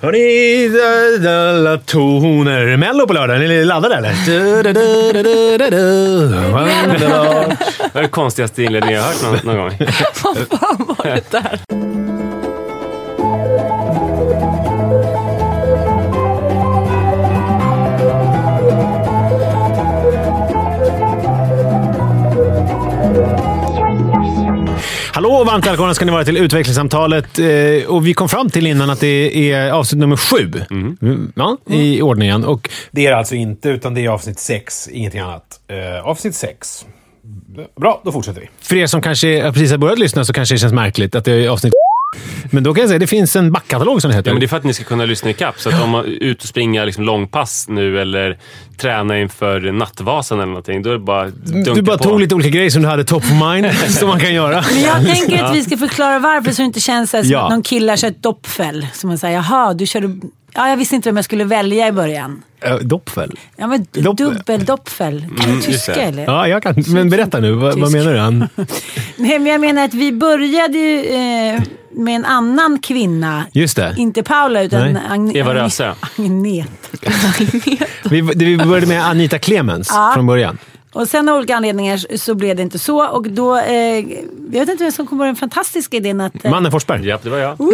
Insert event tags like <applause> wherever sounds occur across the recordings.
Hörni, da, da, la, toner. Mello på lördag. Är ni laddade eller? Du, du, du, du, du, du, du. Det är det konstigaste inledningen jag har hört någon, någon gång. <laughs> Vad fan var det där? Hallå och varmt välkomna ska ni vara till utvecklingssamtalet. Eh, Och vi kom fram till innan att det är avsnitt nummer sju Mm, ja, i ordningen. Och det är det alltså inte, utan det är avsnitt sex, ingenting annat. Eh, avsnitt sex. Bra, då fortsätter vi. För er som kanske precis har börjat lyssna så kanske det känns märkligt att det är avsnitt Men då kan jag säga att det finns en backkatalog som det heter. Ja, men det är för att ni ska kunna lyssna i kapp. Så att om man är ute och springa liksom långpass nu eller träna inför Nattvasan eller någonting, då är det bara du bara på. tog lite olika grejer som du hade top of mind, <laughs> som man kan göra. Men jag tänker att vi ska förklara varför så det inte känns som Ja. att någon killar kör ett doppfäll. Som man säger, jaha, du körde... Ja, jag visste inte vem jag skulle välja i början. Äh, Doppfäll? Ja, men Dopp- dubbeldoppfäll. Kan du just tyska det. eller? Ja, jag kan. Men berätta nu. Vad, vad menar du? <laughs> Nej, men jag menar att vi började ju eh, med en annan kvinna. Just det. Inte Paula, utan. Agne- Eva Röse. Agnet. <laughs> Vi, började med Anita Clemens Ja. från början. Och sen av olika anledningar så blev det inte så. Och då, eh, jag vet inte vem som kom på den fantastiska idén att... Eh, Mannen Forsberg. Ja, det var jag. Du,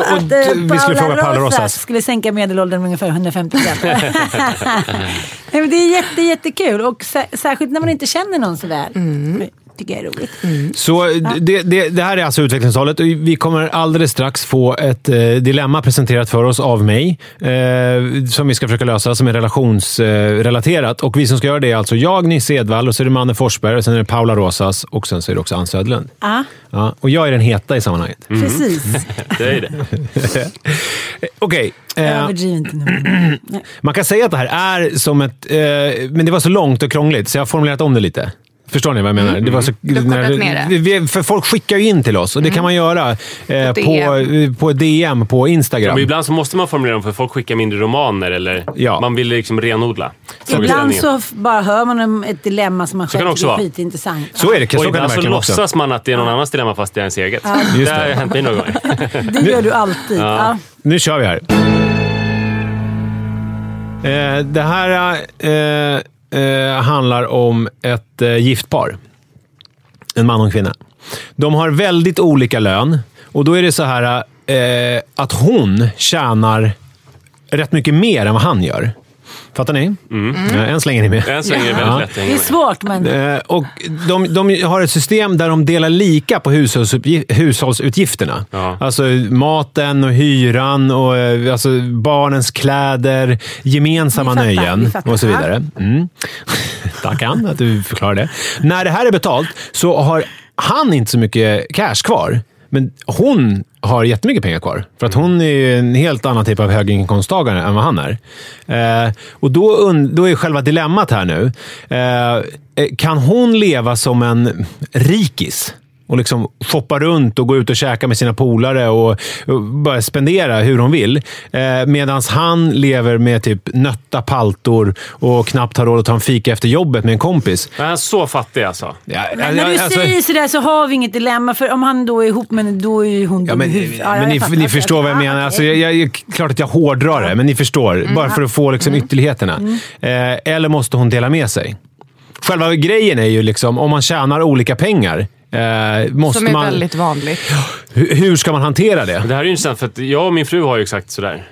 och, att eh, vi skulle fråga Paula Rosas. skulle sänka medelåldern med ungefär 150 grader. <laughs> <laughs> Nej, men det är jätte, jättekul och sä- särskilt när man inte känner någon så väl. Mm. Tycker jag är roligt. Så det, det, det här är alltså utvecklingstalet vi kommer alldeles strax få ett eh, dilemma presenterat för oss av mig eh, som vi ska försöka lösa som är relationsrelaterat. och vi som ska göra det är alltså jag, Nisse Edvall, och så är det Manne Forsberg, och sen är det Paula Rosas och sen så är det också Ann Södlund. Ja, Ja, och jag är den heta i sammanhanget. Mm. precis. <laughs> Det är det. <laughs> Okej. eh, Överdriv inte nu. Man kan säga att det här är som ett... Eh, men det var så långt och krångligt, så jag har formulerat om det lite. Förstår ni vad jag menar? Det var så, ner det. vi- för folk skickar ju in till oss och det kan man göra eh, På på, DM. på DM på Instagram. Men ibland så måste man formulera dem för folk skickar mindre romaner eller Ja. man vill liksom renodla. Ibland så bara hör man om ett dilemma som man kan själv tycker är skitintressant. Så är det. Så Och ibland så låtsas man att det är någon annans dilemma fast det är ens eget. Just det har det. hänt mig några gånger. <laughs> Det gör du alltid. Ja. Nu kör vi här. Eh, det här eh, eh, handlar om ett eh, gift par. En man och en kvinna. De har väldigt olika lön och då är det så här eh, att hon tjänar rätt mycket mer än vad han gör. Fattar ni? Ja, än så länge är ni med. Än så länge är det Ja. väldigt lätt Det är svårt men... Eh, och de, de har ett system där de delar lika på hushållsutgifterna. Ja. Alltså maten och hyran, och, eh, alltså barnens kläder, gemensamma fattar, nöjen och så vidare. Mm. <laughs> Tack Ann att du förklarar det. När det här är betalt så har han inte så mycket cash kvar. Men hon har jättemycket pengar kvar. För att hon är ju en helt annan typ av höginkomsttagare än vad han är. Eh, och då, då är själva dilemmat här nu. Eh, eh kan hon leva som en rikis? Och liksom shoppa runt och gå ut och käka med sina polare och, och bara spendera hur hon vill. Eh, Medan han lever med typ nötta paltor och knappt har råd att ta en fika efter jobbet med en kompis. Men han är så fattig alltså. Ja, Men när du alltså- säger sådär så har vi inget dilemma. För om han då är ihop med då är ju hon Ja, dum men, i huvudet. Ja, men ni, ni förstår vad jag okej. menar. Alltså, jag, jag, klart att jag hårdrar det, men ni förstår. Bara för att få liksom, ytterligheterna. Eh, eller måste hon dela med sig? Själva grejen är ju liksom, om man tjänar olika pengar, måste Som är man... väldigt vanligt. Hur, hur ska man hantera det? Det här är ju intressant för att jag och min fru har ju exakt sådär.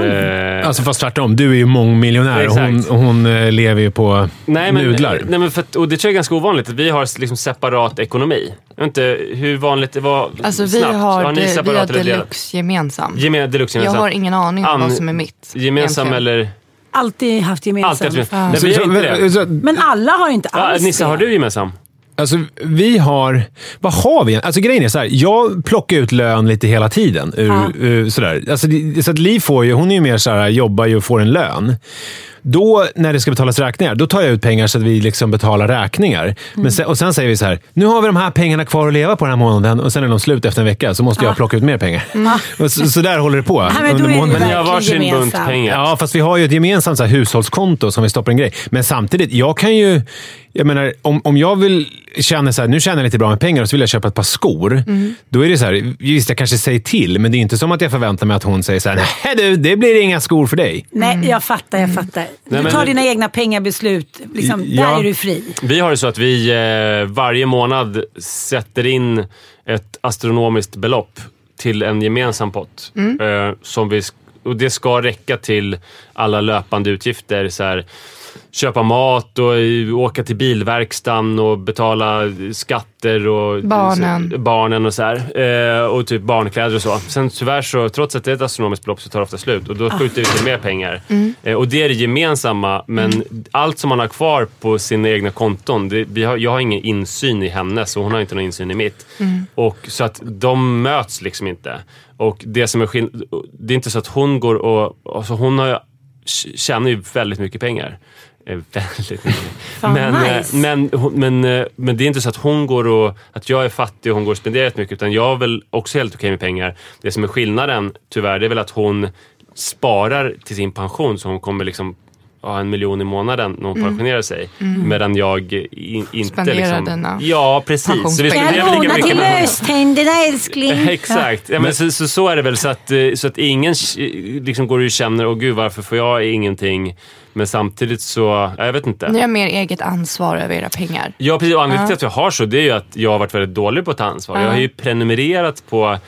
Eh, Alltså fast tvärtom, du är ju mångmiljonär och hon, hon eh, lever ju på nej, men, nudlar. Nej, men för att, och det tror jag är ganska ovanligt att vi har liksom separat ekonomi. Jag vet inte hur vanligt det var Alltså vi snabbt. har, ni de, vi har deluxe gemensam. Gemen, deluxe Jag gemensam. har ingen aning om An- vad som är mitt. Gemensam egentligen. eller... Alltid haft gemensamt. Alltid haft Ja. gemensam. Nej, Så- vi har så- inte det. Men alla har ju inte Ja, alls Nissa, det. har du gemensam? Alltså, vi har... Vad har vi? Alltså, grejen är så här, jag plockar ut lön lite hela tiden. Ur, Ja. ur, sådär. Alltså, det- så att Liv får ju, hon är ju mer så här, jobbar ju och får en lön. Då, när det ska betalas räkningar, då tar jag ut pengar så att vi liksom betalar räkningar. Mm. Men sen, och sen säger vi så här, nu har vi de här pengarna kvar att leva på den här månaden och sen är de slut efter en vecka, så måste jag plocka ut mer pengar. <laughs> Och så, så där håller det på Ja, men då är det ju Men ni har varsin bunt pengar. Ja, fast vi har ju ett gemensamt så här, hushållskonto som vi stoppar en grej. Men samtidigt, jag kan ju... Jag menar, om, om jag vill känna så här, nu tjänar jag lite bra med pengar och så vill jag köpa ett par skor. Då är det så här, visst jag kanske säger till, men det är inte som att jag förväntar mig att hon säger så här, nej du, det blir inga skor för dig. Nej, jag fattar, jag fattar. Du Nej, men- tar dina egna pengabeslut. Liksom, Ja. Där är du fri. Vi har det så att vi eh, varje månad sätter in ett astronomiskt belopp till en gemensam pott. Eh, som vi, och det ska räcka till alla löpande utgifter. Så här, köpa mat och eh, åka till bilverkstan och betala skatter och Barnen. så, barnen och så här. Eh, och typ barnkläder och så. Sen tyvärr så, trots att det är ett astronomiskt belopp så tar det ofta slut och då skjuter vi till mer pengar. Eh, och det är det gemensamma, men allt som man har kvar på sina egna konton, det, vi har, jag har ingen insyn i hennes och hon har inte någon insyn i mitt. Och, så att de möts liksom inte. Och det som är skill- det är inte så att hon går och, alltså hon har tjänar ju väldigt mycket pengar. Eh, Väldigt mycket. <laughs> Men, eh, nice. men, men, eh, men det är inte så att hon går och, att jag är fattig och hon går och spenderar mycket, utan jag är väl också helt okej med pengar. Det som är skillnaden, tyvärr, det är väl att hon sparar till sin pension, så hon kommer liksom ha en miljon i månaden när hon pensionerar sig. Medan jag in, inte Spenderar liksom... dina Ja, precis. Så vi spenderar lika lånar till mycket. löständerna älskling. <laughs> Exakt. Ja, men så, så, så är det väl. Så att, eh, så att ingen eh, liksom går och känner, åh gud varför får jag ingenting? Men samtidigt så, ja, jag vet inte. Ni har mer eget ansvar över era pengar. Ja, precis. Och anledningen till att jag har så, det är ju att jag har varit väldigt dålig på att ta ansvar. Jag har ju prenumererat på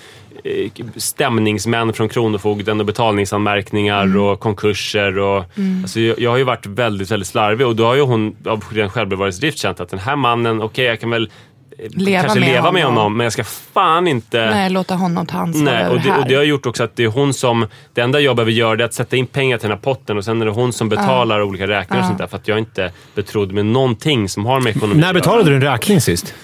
stämningsmän från Kronofogden och betalningsanmärkningar och konkurser. Och, alltså, jag, jag har ju varit väldigt, väldigt slarvig och då har ju hon av ren självbevarelsedrift känt att den här mannen, okej jag kan väl eh, Leva kanske med leva med honom. honom, men jag ska fan inte... Nej, låta honom ta ansvar Nej, och det det, här. och det har gjort också att det är hon som... Det enda jag behöver göra är att sätta in pengar till den här potten och sen är det hon som betalar olika räkningar och sånt där för att jag inte betrodd med någonting som har med ekonomi När betalade du en räkning sist?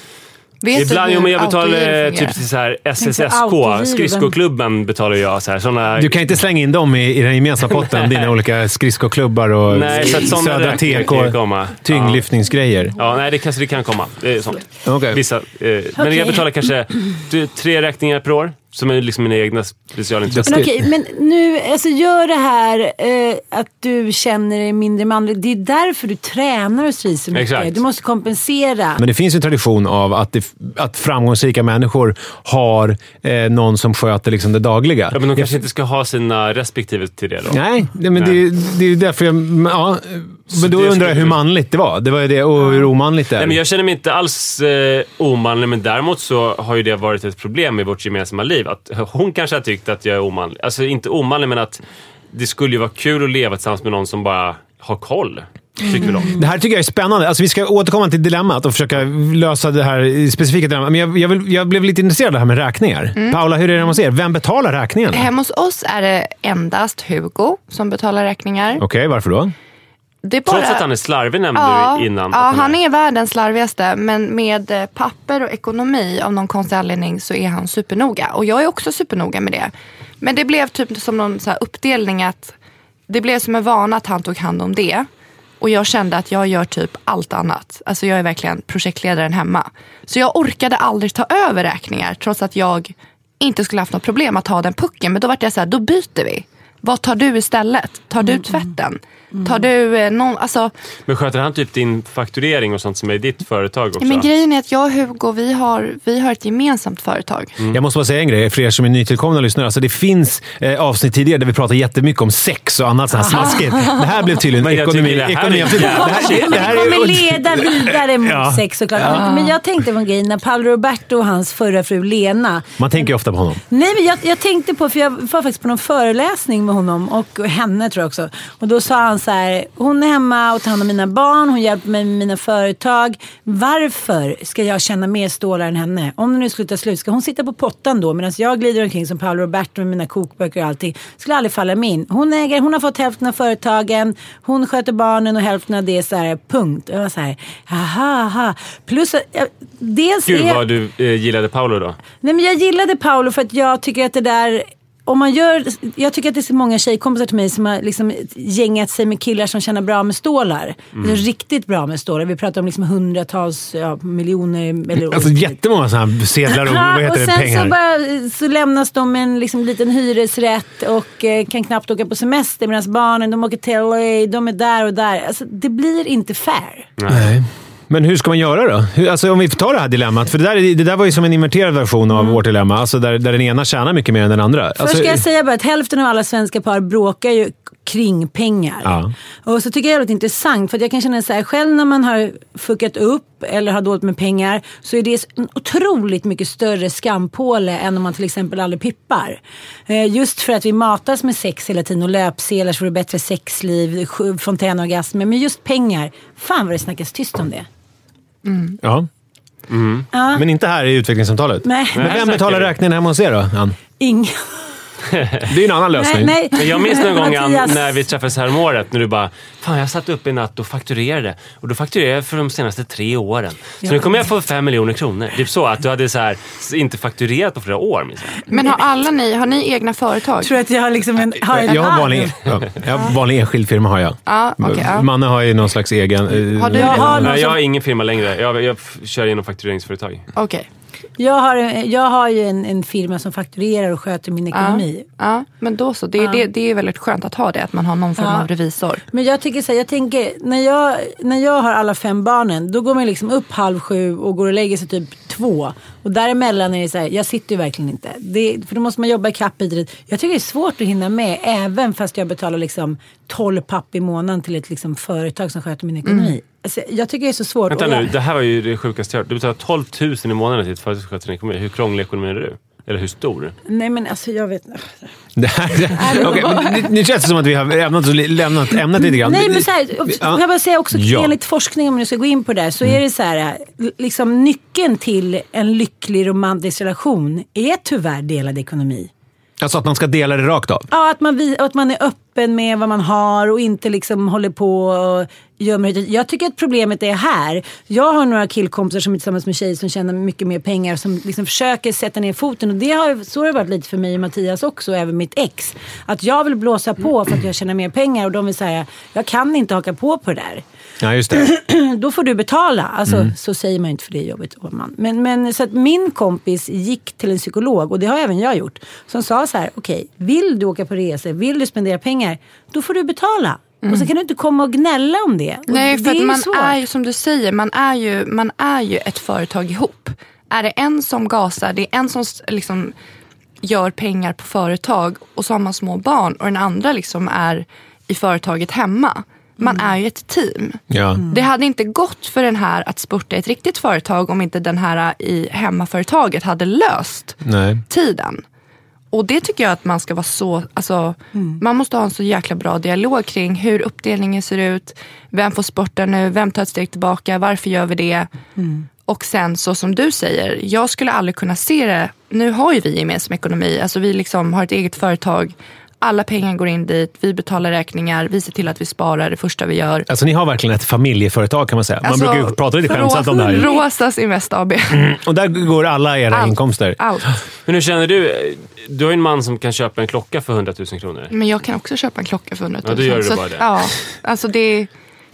Vet du Ibland, hur jo men jag betalar eh, typ till så här SSSK, skridskoklubben betalar jag. Så här, såna, Du kan inte slänga in dem i, i den gemensamma potten, <laughs> dina olika skridskoklubbar och nej, så Södra TK, tyngdlyftningsgrejer. Ja, nej, det kanske det kan komma. Det är sånt. Okej. Vissa, eh, Men jag betalar kanske <clears throat> tre räkningar per år, som är liksom mina egna specialintressen. Men okej, men nu, alltså gör det här eh, att du känner dig mindre manlig. Det är därför du tränar och trivs så mycket. Exakt. Du måste kompensera. Men det finns ju en tradition av att, det, att framgångsrika människor har eh, någon som sköter liksom det dagliga. Ja, men de kanske inte ska ha sina respektive till det då. Nej, det, men det, det är därför jag... Ja, men då undrar jag hur manligt det var. Det var ju det, och hur omanligt det är. Nej, men jag känner mig inte alls eh, omanlig, men däremot så har ju det varit ett problem i vårt gemensamma liv. Att hon kanske har tyckt att jag är omanlig. Alltså inte omanlig, men att det skulle ju vara kul att leva tillsammans med någon som bara har koll. Om. Det här tycker jag är spännande. Alltså, vi ska återkomma till dilemmat och försöka lösa det här specifika dilemmat. Men jag, jag, vill, jag blev lite intresserad av det här med räkningar. Paula, hur är det hos er? Vem betalar räkningarna? Hemma hos oss är det endast Hugo som betalar räkningar. Okej, varför då? Det är bara... Trots att han är slarvig nämnde Ja, du innan. ja han är världens slarvigaste. Men med eh, papper och ekonomi av någon konstig anledning så är han supernoga. Och jag är också supernoga med det. Men det blev typ som någon så här uppdelning att det blev som en vana att han tog hand om det. Och jag kände att jag gör typ allt annat. Alltså jag är verkligen projektledaren hemma. Så jag orkade aldrig ta över räkningar trots att jag inte skulle haft något problem att ta den pucken. Men då var jag så här, då byter vi. Vad tar du istället? Tar du tvätten? Tar du eh, någon, alltså Men sköter han typ din fakturering och sånt som är i ditt företag också? men grejen är att jag och Hugo, vi har, vi har ett gemensamt företag. Jag måste bara säga en grej för er som är nytillkomna lyssnare. Alltså, det finns eh, avsnitt tidigare där vi pratar jättemycket om sex och annat sånt här smaskigt. Det här blev tydligen Men jag ekonomi. tycker det här är ekonomi det här kommer är, leda vidare mot Ja. sex såklart. Men jag tänkte på en grej. När Paolo Roberto och hans förra fru Lena. man tänker ju ofta på honom. Nej, men jag, jag tänkte på, för jag var faktiskt på någon föreläsning med honom och henne tror jag också. Och då sa han så här, hon är hemma och tar hand om mina barn, hon hjälper mig med mina företag. Varför ska jag känna mer stålar än henne? Om det nu skulle ta slut, ska hon sitta på pottan då medan jag glider omkring som Paolo Roberto med mina kokböcker och allting? Skulle aldrig falla mig in. Hon äger, hon har fått hälften av företagen, hon sköter barnen och hälften av det så här, punkt. Jag var så här, aha, aha. Plus att, jag- dels Gud är... vad du eh, gillade Paolo då. Nej men jag gillade Paolo för att jag tycker att det där om man gör, jag tycker att det är så många tjejkompisar till mig som har liksom gängat sig med killar som tjänar bra med stålar. Mm. Alltså riktigt bra med stålar. Vi pratar om liksom hundratals ja, miljoner. Eller, Alltså jättemånga sådana sedlar och vad heter och det, sen pengar. så, bara, så lämnas de med en liksom, liten hyresrätt och eh, kan knappt åka på semester medan barnen de åker till LA, de är där och där. Alltså, det blir inte fair. Nej. Men hur ska man göra då? Hur, alltså, om vi tar det här dilemmat. För det där, det där var ju som en inverterad version av vårt dilemma. Alltså där, där den ena tjänar mycket mer än den andra. Först Alltså, ska jag säga bara att hälften av alla svenska par bråkar ju kring pengar. Ja. Och så tycker jag det är intressant för jag kan känna så här själv när man har fuckat upp eller har dåligt med pengar så är det en otroligt mycket större skampåle än om man till exempel aldrig pippar. Eh, Just för att vi matas med sex hela tiden och löpsedlar så får du bättre sexliv, fontänorgasmer. Men just pengar, fan vad det snackas tyst om det. Ja. Ja. Men inte här i utvecklingssamtalet. Nej, Men vem betalar räkningen hemma hos er då, Ann? ingen. <laughs> <laughs> Det är ju en annan lösning. Nej, nej. Men jag minns någon gång när vi träffades här om året när du bara Fan jag satt upp i natt och fakturerade. Och då fakturerade jag för de senaste tre åren. Så nu kommer jag få fem miljoner kronor. Det är så att du hade så här, inte fakturerat på flera år. minns jag. Men har alla ni, har ni egna företag? tror att jag har liksom en, har en Jag har vanlig, ja, jag har vanlig enskild firma. har jag. Ja, okej, ja. Manne har ju någon slags egen... eh, Har du Jag det? har någon jag har ingen firma längre. Jag, jag kör genom faktureringsföretag. Okej. Jag har, jag har ju en, en firma som fakturerar och sköter min Ja. ekonomi. ja, men då så. Det, är- det, det är väldigt skönt att ha det, att man har någon form Ja. av revisor. Men jag tycker så här, jag tänker, när jag, när jag har alla fem barnen, då går man liksom upp halv sju och går och lägger sig typ två. Och däremellan är det så här, jag sitter ju verkligen inte. Det, för då måste man jobba ikapp hit Jag tycker det är svårt att hinna med, även fast jag betalar liksom 12 papp i månaden till ett liksom företag som sköter min ekonomi. Alltså, jag tycker det är så svårt. Vänta nu, det här var ju det sjukaste jag hört. Du betalar 12 000 i månaden till ett företag som sköter din ekonomi. Hur krånglig ekonomi är du? Eller hur stor? Nej men alltså jag vet Det här, <laughs> Okej, men det, det känns som att vi har lämnat, lämnat ämnet lite grann. Nej men så här, jag bara säga också Ja. enligt forskning om du ska gå in på det så är det så här, liksom nyckeln till en lycklig romantisk relation är tyvärr delad ekonomi. Alltså att man ska dela det rakt av. Ja, att man, vi- att man är öppen med vad man har och inte liksom håller på och gömmer. Jag tycker att problemet är här. Jag har några killkompisar som är tillsammans med tjejer som tjänar mycket mer pengar som liksom försöker sätta ner foten. Och det har, så har det varit lite för mig och Mattias också, och även mitt ex. Att jag vill blåsa på för att jag tjänar mer pengar och de vill säga, jag kan inte haka på på det där. Ja, just det. <clears throat> då får du betala. Alltså, Så säger man ju inte för det är jobbigt. Man. Men, men så att min kompis gick till en psykolog och det har även jag gjort. Som sa så här, okej, vill du åka på resor, vill du spendera pengar, då får du betala. Och så kan du inte komma och gnälla om det. Nej, det för man svårt. är ju som du säger, man är ju, man är ju ett företag ihop. Är det en som gasar, det är en som liksom gör pengar på företag och så har man små barn och den andra liksom är i företaget hemma. Man är ju ett team. Ja. Det hade inte gått för den här att spurta ett riktigt företag om inte den här i hemmaföretaget hade löst Nej. tiden. Och det tycker jag att man ska vara så, alltså, man måste ha en så jäkla bra dialog kring hur uppdelningen ser ut. Vem får sporta nu? Vem tar ett steg tillbaka? Varför gör vi det? Och sen så som du säger, jag skulle aldrig kunna se det. Nu har ju vi gemensam ekonomi, alltså vi liksom har ett eget företag. Alla pengar går in dit, vi betalar räkningar, vi ser till att vi sparar det första vi gör. Alltså ni har verkligen ett familjeföretag kan man säga. Man Alltså, brukar ju prata lite skämtsamt om det här. Rosas Invest AB. Och där går alla era Allt. inkomster. Allt. Men hur känner du? Du har ju en man som kan köpa en klocka för 100 000 kronor. Men jag kan också köpa en klocka för 100 000. Ja, då gör du Så bara det. Ja, alltså det,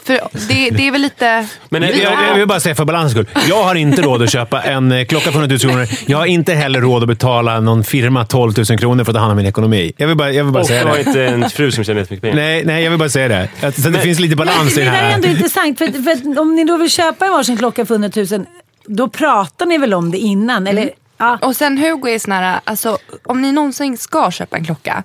för det, det är väl lite... Men Jag, jag, jag vill bara säga för balansens skull. Jag har inte råd att köpa en eh, klocka för 100 000 kronor. Jag har inte heller råd att betala någon firma 12 000 kronor för att ta hand om min ekonomi. Jag vill bara, jag vill bara och du säga har det. inte en fru som tjänar jättemycket pengar. Nej, nej, jag vill bara säga det. Att, så det finns lite balans i Det det där är här. ändå intressant. För, för om ni då vill köpa en varsin klocka för 100 000, då pratar ni väl om det innan? Eller, Ja. Och sen Hugo är sån här, alltså om ni någonsin ska köpa en klocka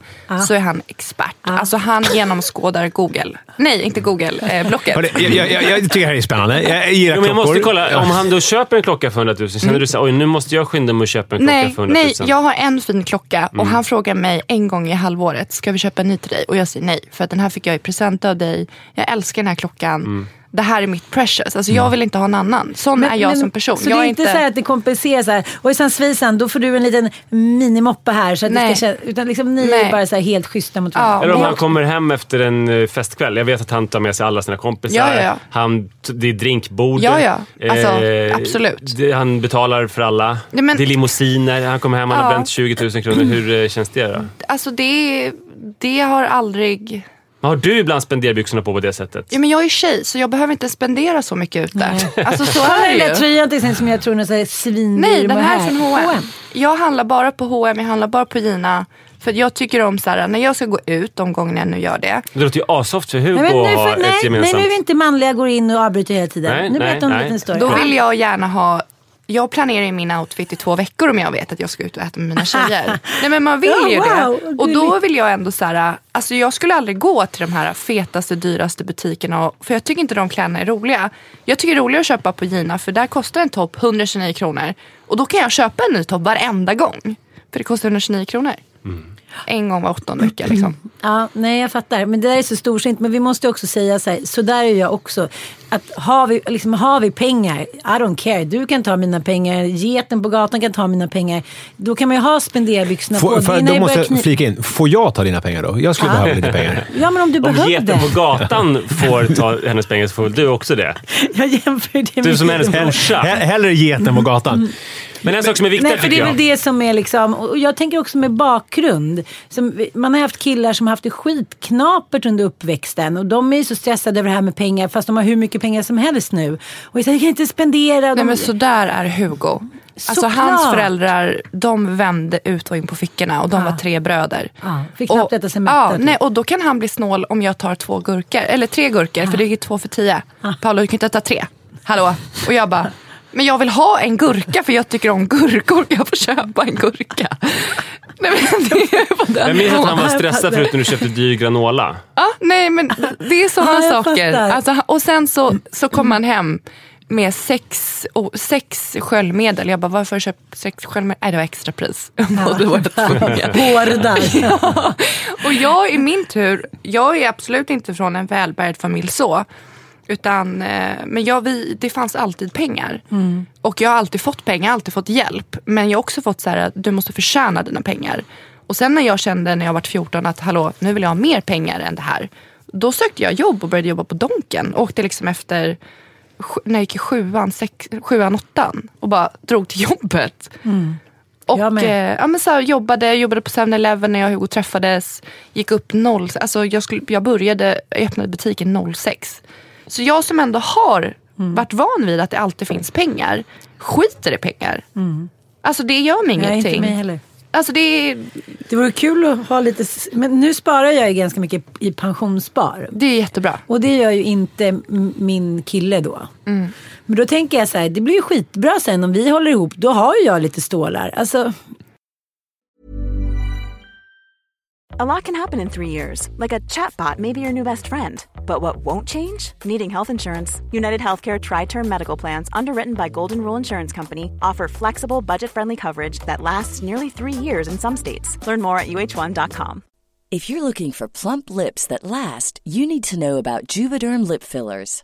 så är han expert. Alltså han genomskådar Google. Nej, inte Google, eh, Blocket. Hörde, jag, jag, jag, jag tycker det här är spännande. Jag gillar Jo, men jag måste kolla, om han då köper en klocka för 100 000, känner du så oj nu måste jag skynda mig och köpa en klocka Nej, för 100 000? nej, jag har en fin klocka Mm. och han frågar mig en gång i halvåret, ska vi köpa en ny till dig? Och jag säger nej, för att den här fick jag i present av dig. Jag älskar den här klockan. Mm. Det här är mitt precious. Alltså jag vill inte ha en annan. Sån är jag som person. Så jag det är är inte så här att det kompenserar så här, och sen svisen, då får du en liten minimoppa här. Så att det Nej. ska utan liksom ni Nej. är bara så här helt schyssta mot Ja. varandra. Eller om Men han kommer hem efter en eh, festkväll. Jag vet att han tar med sig alla sina kompisar. Ja, ja, ja. Han, det är drinkbord. Ja, ja. Alltså, Eh, absolut. Det, han betalar för alla. Nej, men- Det är limousiner. Han kommer hem, han har Ja. bränt 20 000 kronor. Hur eh, känns det då? Alltså det, det har aldrig... Men Har du ibland spenderbyxorna på på det sättet? Ja, men jag är tjej så jag behöver inte spendera så mycket ute. <laughs> Alltså så <laughs> är den det där tröjan till exempel som jag tror är svindyr. Nej, den här är från H&M. Jag handlar bara på H&M, jag handlar bara på Gina. För jag tycker om så här, när jag ska gå ut, de gångerna jag nu gör det. Det låter ju asoft för Hugo Nej, att nu, ha ett nej, nej, gemensamt... nu är vi inte manliga går in och avbryter hela tiden. Nej, nu nej, berättar hon en nej. liten story. Då vill jag gärna ha jag planerar ju min outfit i två veckor om jag vet att jag ska ut och äta med mina tjejer. <laughs> Nej men man vill Ja, ju wow, det. Och då vill jag ändå så här, alltså jag skulle aldrig gå till de här fetaste, dyraste butikerna. Och, för jag tycker inte de kläderna är roliga. Jag tycker det är roligare att köpa på Gina för där kostar en topp 129 kronor. Och då kan jag köpa en ny topp varenda gång. För det kostar 129 kronor. En gång var åttonde vecka liksom. <clears throat> Ja, nej jag fattar. Men det där är så storsint. Men vi måste också säga så här, så där är jag också. Att har vi, liksom, har vi pengar, I don't care. Du kan ta mina pengar, geten på gatan kan ta mina pengar. Då kan man ju ha spenderbyxorna på. Får, för, Det är när då måste jag kni- flika in. Får jag ta dina pengar då? Jag skulle behöva lite pengar. <laughs> Ja men om du Om behövde. geten på gatan får ta hennes pengar så får väl du också det. <laughs> Jag jämför det med Du som hennes på- morsa. He- Hellre geten på gatan. <laughs> Men en sak som är viktig Nej, för det tycker är jag. väl det som är liksom, och jag tänker också med bakgrund. Som, man har haft killar som har haft det skitknapert under uppväxten och de är ju så stressade över det här med pengar fast de har hur mycket pengar som helst nu. Och jag säger, jag kan inte spendera. Nej De, men så där är Hugo. Alltså Såklart. hans föräldrar, de vände ut och in på fickorna och de var tre bröder. Ja, fick knappt och, äta sig mätta, ja, typ. nej, och då kan han bli snål om jag tar två gurkor, eller tre gurkor för det är två för tio. Paolo, du kan inte ta tre. Hallå? Och jag bara, men jag vill ha en gurka för jag tycker om gurkor. Jag får köpa en gurka. Nej, men det är på den Jag minns att han var stressad förut när du köpte dyr granola. Ja, nej men det är sådana Ja, saker. Alltså, och sen så, så kom han hem med sex, och, sex sköljmedel. Jag bara, varför har du köpt sex sköljmedel? Nej, det var extrapris. <laughs> Och var. Hårda. <laughs> Ja. Och jag i min tur, jag är absolut inte från en välbärgad familj så. Utan, eh, men jag, vi, det fanns alltid pengar. Och jag har alltid fått pengar, alltid fått hjälp. Men jag har också fått så här att du måste förtjäna dina pengar. Och sen när jag kände när jag var 14 att hallå, nu vill jag ha mer pengar än det här. Då sökte jag jobb och började jobba på Donken. Åkte liksom efter, när jag gick i sjuan, sex, sjuan åttan. Och bara drog till jobbet. Och Jag med. eh, ja, men så här, jobbade, jobbade på 7-Eleven när jag och Hugo träffades. Gick upp 0, alltså jag, skulle, jag började, jag öppnade butiken 06. Så jag som ändå har Mm. varit van vid att det alltid finns pengar, skiter i pengar. Alltså det gör mig Nej, inte ingenting. mig heller. Alltså det Det vore kul att ha lite, men nu sparar jag ju ganska mycket i pensionsspar. det är jättebra. Och det gör ju inte min kille då. Mm. Men då tänker jag så här, det blir ju skitbra sen om vi håller ihop. Då har ju jag lite stålar. Alltså, A lot can happen in three years, like a chatbot may be your new best friend. But what won't change? Needing health insurance. United Healthcare Tri Term Medical Plans, underwritten by Golden Rule Insurance Company, offer flexible, budget friendly coverage that lasts nearly three years in some states. Learn more at uh1.com. If you're looking for plump lips that last, you need to know about Juvederm lip fillers.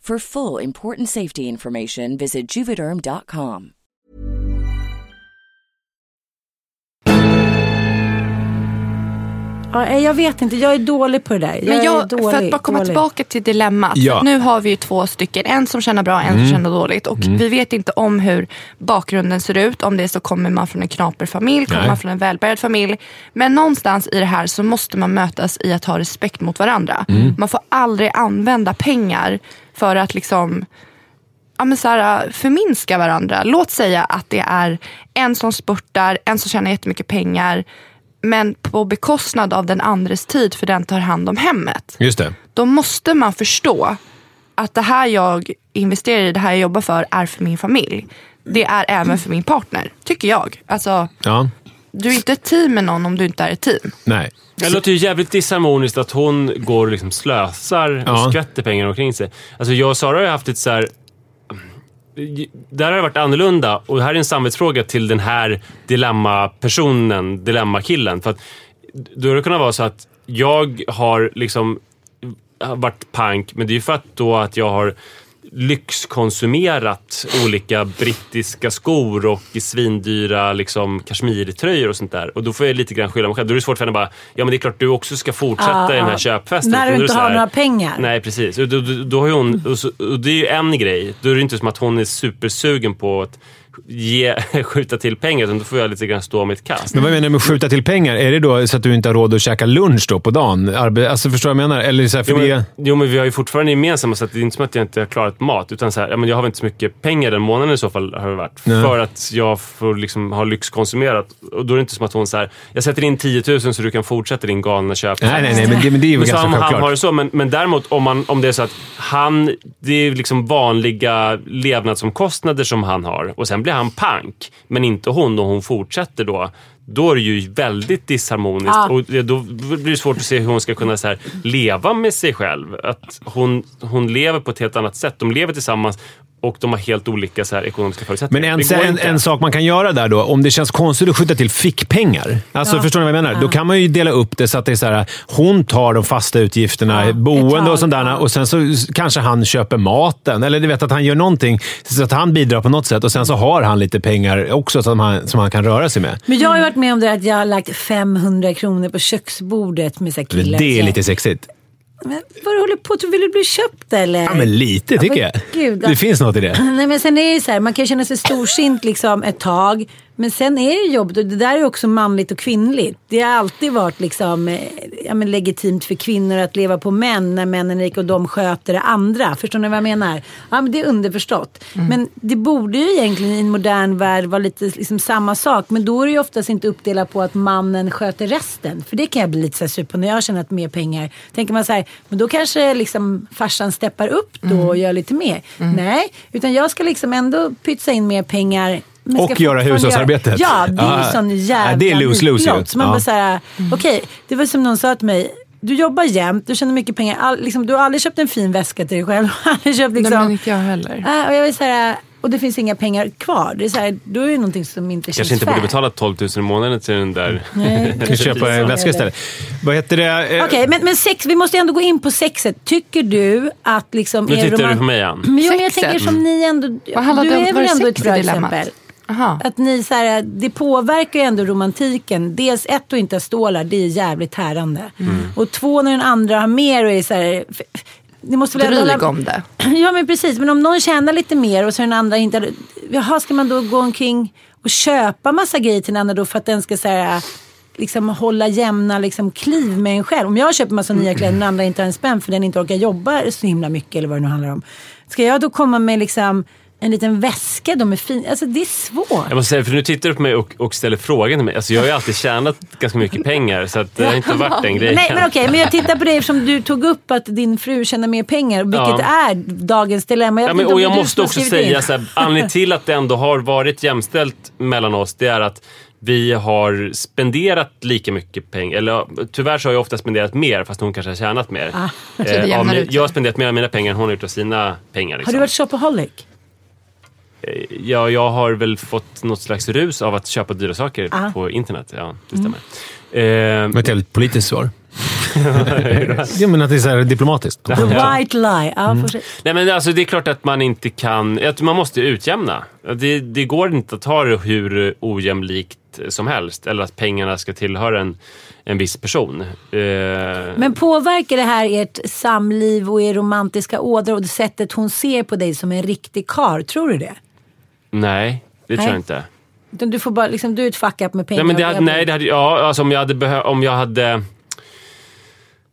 For full important safety information, visit juvederm.com. Ja, jag vet inte, jag är dålig på det där. Jag Men jag, dålig, för att bara komma dålig. tillbaka till dilemmat. Ja. Nu har vi ju två stycken. En som känner bra, en som känner dåligt. Och vi vet inte om hur bakgrunden ser ut. Om det är så kommer man från en knaper familj, kommer Nej. man från en välbärgad familj. Men någonstans i det här så måste man mötas i att ha respekt mot varandra. Man får aldrig använda pengar för att liksom ja, men så här, förminska varandra. Låt säga att det är en som spurtar, en som tjänar jättemycket pengar. Men på bekostnad av den andres tid för den tar hand om hemmet. Just det. Då måste man förstå att det här jag investerar i, det här jag jobbar för är för min familj. Det är även för min partner, tycker jag. Alltså, Ja. Du är inte ett team med någon om du inte är ett team. Nej. Det låter ju jävligt disharmoniskt att hon går och liksom slösar Ja. och skvätter pengar omkring sig. Alltså jag och Sara har ju haft ett så här... Där har det varit annorlunda och det här är en samvetsfråga till den här dilemma-personen, dilemma-killen. För att då har det kunnat vara så att jag har liksom varit pank, men det är ju för att då att jag har lyxkonsumerat olika brittiska skor och svindyra liksom, kashmirtröjor och sånt där. Och då får jag lite grann skylla mig själv. Då är det svårt för henne att bara, ja men det är klart du också ska fortsätta Ja, i den här ja. köpfesten. När du inte har här- några pengar. Nej, precis. Och då, då, då har hon, och, så, och det är ju en grej. Då är det inte som att hon är supersugen på att ge, <laughs> skjuta till pengar, utan då får jag lite grann stå mitt kast. Men vad menar du med skjuta till pengar? Är det då så att du inte har råd att käka lunch då på dagen? Arbe alltså, förstår du vad jag menar? Eller så här, för Jo det... men, jo, men vi har ju fortfarande gemensamma, så att det är inte som att jag inte har klarat mat. Utan så här, ja, men jag har väl inte så mycket pengar den månaden i så fall, har det varit. Nej. För att jag får liksom ha lyxkonsumerat. Och då är det inte som att hon så här, jag sätter in 10 000 så du kan fortsätta din galna köp. Nej, nej, nej, men det, men det är ju Men ganska han, han självklart. har det så, men, men däremot om, man, om det är så att han, det är liksom vanliga levnadsomkostnader som han har och sen blir han pank, men inte hon och hon fortsätter då. Då är det ju väldigt disharmoniskt Ja. och då blir det svårt att se hur hon ska kunna så här, leva med sig själv. Att hon, hon lever på ett helt annat sätt. De lever tillsammans och de har helt olika så här, ekonomiska förutsättningar. Men en, en, en sak man kan göra där då, om det känns konstigt att skjuta till fickpengar. Alltså, Ja. Förstår ni vad jag menar? Då kan man ju dela upp det så att det är så här, hon tar de fasta utgifterna, Ja, boende och sånt där. ja. Och sen så kanske han köper maten. Eller du vet att han gör någonting så att han bidrar på något sätt. Och sen så har han lite pengar också som han, som han kan röra sig med. Men jag har ju varit med om det att jag har lagt 500 kronor på köksbordet med så killar. Det är lite sexigt. Men vad du håller på Tror Vill du bli köpt eller? Ja, men lite tycker men jag. gud, det finns något i det. <laughs> Nej men sen är det så här, man kan känna sig storsint liksom ett tag. Men sen är det jobbigt och det där är också manligt och kvinnligt. Det har alltid varit liksom, eh, ja, men legitimt för kvinnor att leva på män när männen är rika och de sköter det andra. Förstår ni vad jag menar? Ja men det är underförstått. Men det borde ju egentligen i en modern värld vara lite liksom samma sak. Men då är det ju oftast inte uppdelat på att mannen sköter resten. För det kan jag bli lite så sur på när jag har tjänat mer pengar. Tänker man så här, men då kanske liksom farsan steppar upp då och gör lite mer. Nej, utan jag ska liksom ändå pytsa in mer pengar Och göra hushållsarbetet. Ja, det är ju Ja. sån jävla Ja, det är lose-lose. Så man Ja. bara såhär, okej, det var som någon sa till mig. Du jobbar jämt, du tjänar mycket pengar. All, liksom, du har aldrig köpt en fin väska till dig själv. <laughs> Aldrig köpt liksom... Nej, men inte jag heller. Äh, och jag vill säga, och det finns inga pengar kvar. Det är så här, då är det någonting som inte Kanske känns inte fair. borde betala 12 000 i månaden till den där... Nej. <laughs> Du köpa en väska istället. Vad heter det? Eh, Okej, men, men sex, vi måste ändå gå in på sexet. Tycker du att liksom... Nu tittar du på mig igen. Men jo, men jag Sexet? tänker som ni ändå... Vad handlar du det om? är Var väl det ändå ett sex bra i dilemmat? Aha. Att ni så här, det påverkar ju ändå romantiken. Dels ett och inte stålar, det är jävligt tärande. Mm. Och två när den andra har mer och är så här... Ni måste väl Dryg hålla- om det. <clears throat> Ja men precis, men om någon tjänar lite mer och så den andra inte... Jaha, ska man då gå omkring och köpa massa grejer till den andra då för att den ska så här, liksom hålla jämna liksom, kliv med en själv? Om jag köper massa nya kläder och den andra inte har en spänn för den inte orkar jobba så himla mycket eller vad det nu handlar om. Ska jag då komma med liksom en liten väska. De är fina. Alltså det är svårt. Jag måste säga, för nu tittar du på mig och, och ställer frågan till mig. Alltså, jag har ju alltid tjänat ganska mycket pengar, så att det har inte varit den grejen. Nej men okej, men jag tittar på dig eftersom du tog upp att din fru tjänar mer pengar. Vilket Ja. är dagens dilemma. Jag Ja, men, och jag måste har också skrivit in. säga, så här, anledningen <laughs> till att det ändå har varit jämställt mellan oss, det är att vi har spenderat lika mycket pengar. Eller tyvärr så har jag ofta spenderat mer, fast hon kanske har tjänat mer. Ah. Det Eh, jag har spenderat mer av mina pengar än hon har gjort av sina pengar. Har Liksom. du varit shopaholic? Ja, jag har väl fått något slags rus av att köpa dyra saker Ah. på internet. Ja, det Mm. stämmer. Eh, Det ett jävligt politiskt svar. <laughs> ja, men att det är så här diplomatiskt. <laughs> The white lie. Ja, Mm. Nej, men alltså, det är klart att man inte kan... Att man måste utjämna. Det, det går inte att ha det hur ojämlikt som helst. Eller att pengarna ska tillhöra en, en viss person. Eh, Men påverkar det här ert samliv och er romantiska ådra och det sättet hon ser på dig som en riktig kar? Tror du det? Nej, det tror Nej. jag inte. Utan du får bara, liksom, du är ett fuck up med pengar. Nej, men det hade, nej, det hade, ja, alltså, om, jag hade behö, om jag hade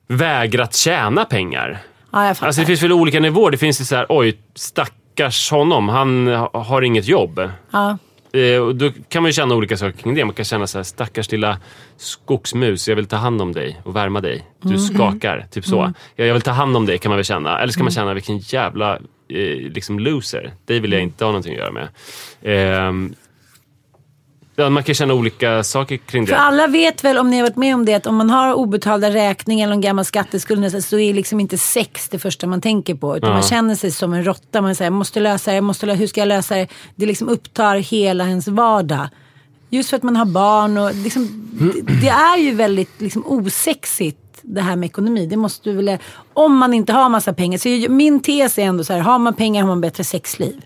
vägrat tjäna pengar. Ja, jag fattar. Alltså det finns väl olika nivåer. Det finns ju så här, oj, stackars honom. Han ha- har inget jobb. ja. Eh, och då kan man ju känna olika saker kring det. Man kan känna så här, stackars lilla skogsmus, jag vill ta hand om dig och värma dig. Du Mm. skakar, typ så. Ja, jag vill ta hand om dig kan man väl känna. Eller ska Mm. man känna, vilken jävla liksom loser. Det vill jag inte ha någonting att göra med. Ja, man kan känna olika saker kring För det. alla vet väl om ni har varit med om det att om man har obetalda räkningar eller en gammal skatteskuld så är liksom inte sex det första man tänker på. Utan Ja. man känner sig som en råtta. Man säger jag måste lösa det, jag måste lösa, hur ska jag lösa det? Det liksom upptar hela ens vardag. Just för att man har barn och liksom, det, det är ju väldigt liksom osexigt det här med ekonomi. Det måste du väl, om man inte har massa pengar. Så min tes är ändå så här, har man pengar har man bättre sexliv.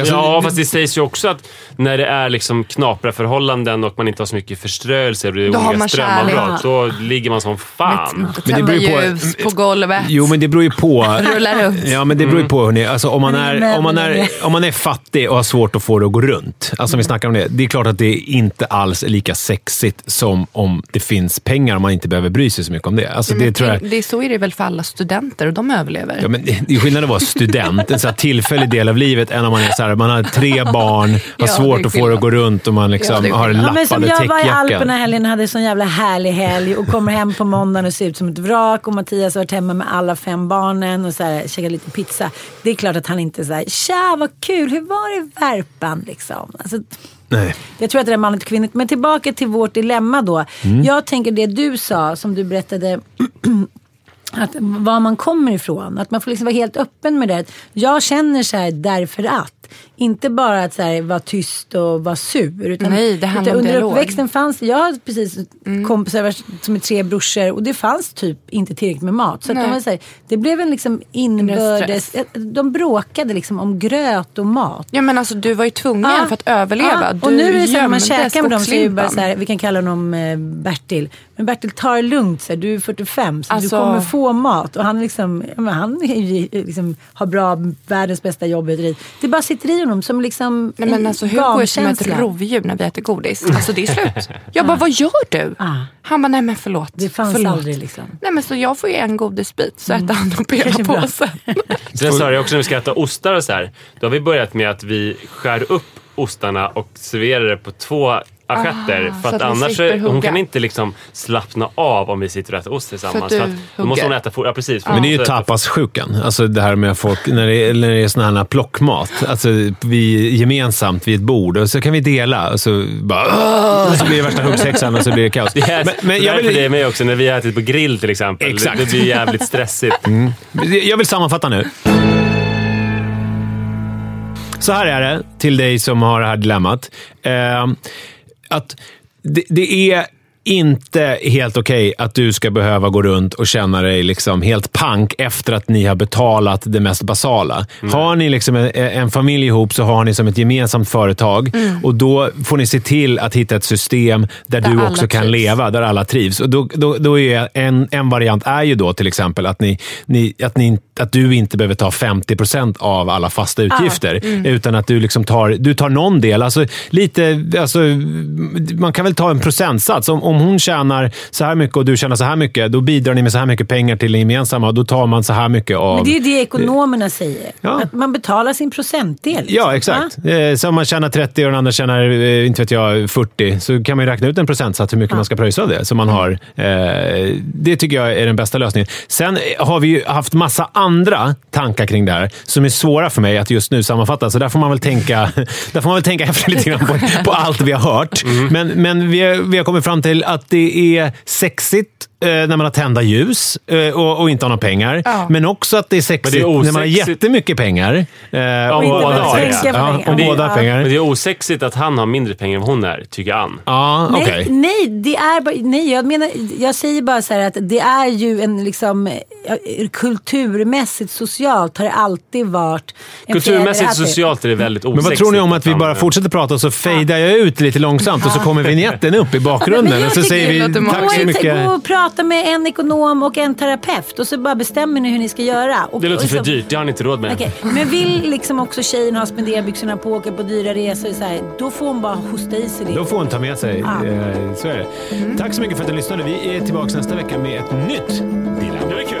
Alltså, ja, det- fast det sägs ju också att när det är liksom knapra förhållanden och man inte har så mycket förströelse och det är Då olika strömavbrott, då ligger man som fan. Men det beror ju på- ljus på golvet. Jo, men det beror ju på. <laughs> Rulla runt. Ja, men det beror ju på. Hörni. Alltså, om, man Men är, om, man är, om man är fattig och har svårt att få det att gå runt. Alltså om vi snackar om det. Det är klart att det inte alls är lika sexigt som om det finns pengar och man inte behöver bry sig så mycket om det. Alltså, det Men tror jag... det är så är det väl för alla studenter och de överlever. Ja, men det är skillnad att vara student, en så här tillfällig del av livet, än om man är så här, man har tre <laughs> barn, har är svårt att få det att gå runt och man liksom Ja, har skillnad. Ja, men som lappade jag var i. Alperna helgen hade en sån jävla härlig helg och kommer hem på måndagen och ser ut som ett vrak och Mattias har varit hemma med alla fem barnen och så här, käkat lite pizza. Det är klart att han inte säger tja vad kul, hur var det i Värpan liksom? Alltså, Nej. jag tror att det är manligt och kvinnligt. Men tillbaka till vårt dilemma då. Mm. Jag tänker det du sa, som du berättade <clears throat> att var man kommer ifrån. Att man får liksom vara helt öppen med det. Jag känner så här därför att. Inte bara att så här, vara tyst och vara sur. Utan, Nej, det handlar utan om Under dialog. uppväxten fanns jag hade precis kompisar som är tre brorsor och det fanns typ inte tillräckligt med mat. Så de var så här, det blev en liksom inbördes, stress. de bråkade liksom om gröt och mat. Ja men alltså du var ju tvungen Ja. för att överleva. Ja, och nu är det så när man käkar med dem så är bara så här, vi kan kalla honom eh, Bertil. Men Bertil tar det lugnt, så här, du är 45 så Alltså- du kommer få mat. Och han, liksom, ja, han är ju, liksom, har bra, världens bästa jobb. Det bara sitter i honom som liksom Nej men en alltså Hugo är som ett rovdjur när vi äter godis. Alltså det är slut. Jag bara, vad gör du? Ah. Han bara, nej men förlåt. Det fanns förlåt. aldrig liksom. Nej men så jag får ju en godisbit så äter han upp hela påsen. Sen sa jag också när vi ska äta ostar och så här. Då har vi börjat med att vi skär upp ostarna och serverar det på två assietter. Ah, för att att annars, hon kan inte liksom slappna av om vi sitter och äter ost tillsammans. du För att då måste hon äta fort. Ja, precis. Men det är ju Så- tapassjukan. Alltså det här med folk, när det, är- när det är sån här plockmat. Alltså vi gemensamt vid ett bord och så kan vi dela. Och så, bara, "Åh!" och så blir det värsta huggsexan och så blir det kaos. <laughs> Det är, Men, men jag, därför det är vill, med också när vi har ätit på grill till exempel. Exakt. Det, det blir jävligt stressigt. <laughs> jag vill sammanfatta nu. Så här är det till dig som har det här dilemmat. Eh, att det, det är inte helt okej att du ska behöva gå runt och känna dig liksom helt pank efter att ni har betalat det mest basala. Har ni liksom en, en familj ihop så har ni som ett gemensamt företag och då får ni se till att hitta ett system där, Där du också kan trivs. leva, där alla trivs. Och då, då, då är en, en variant är ju då till exempel att, ni, ni, att, ni, att du inte behöver ta 50 procent av alla fasta utgifter, utan att du, liksom tar, du tar någon del. Alltså, lite, alltså, man kan väl ta en procentsats. Om, om hon tjänar så här mycket och du tjänar så här mycket, då bidrar ni med så här mycket pengar till det gemensamma och då tar man så här mycket av... Men det är det ekonomerna säger. Ja. Att man betalar sin procentdel. liksom. Ja, exakt. Eh, Så om man tjänar 30 och den andra tjänar, eh, inte vet jag, 40, så kan man ju räkna ut en procentsats hur mycket man ska pröjsa av det. Så man har, eh, det tycker jag är den bästa lösningen. Sen har vi ju haft massa andra tankar kring det här som är svåra för mig att just nu sammanfatta. Så där får man väl tänka, <laughs> där får man väl tänka efter lite grann på, på allt vi har hört. Men, men vi, vi har kommit fram till att det är sexigt när man har tända ljus eh, och, och inte har några pengar. Men också att det är sexigt när man har jättemycket pengar. Eh, Och båda har det. på Ja, pengar. och båda har Ja. pengar. Men det är osexigt att han har mindre pengar än hon är, tycker Ann. Ja, Nej, okej. nej, det är bara, nej, jag menar, jag säger bara så här att det är ju en liksom ja, kulturmässigt, socialt har det alltid varit Kulturmässigt och det- socialt är det väldigt Men osexigt. vad tror ni om att vi bara fortsätter prata och så fejdar jag ut lite långsamt och så kommer vignetten upp i bakgrunden och så säger det vi tack så mycket. Gå och prata med en ekonom och en terapeut och så bara bestämmer ni hur ni ska göra. Och, Det låter och för så- dyrt, det har ni inte råd med. Okej, Men vill liksom också tjejen ha spenderbyxorna på, åka på dyra resor, så här, då får hon bara hosta i sig det. Då får hon ta med sig. Ja. Eh, Så är det. Tack så mycket för att du lyssnade. Vi är tillbaka nästa vecka med ett nytt Dilemma. Det var kul.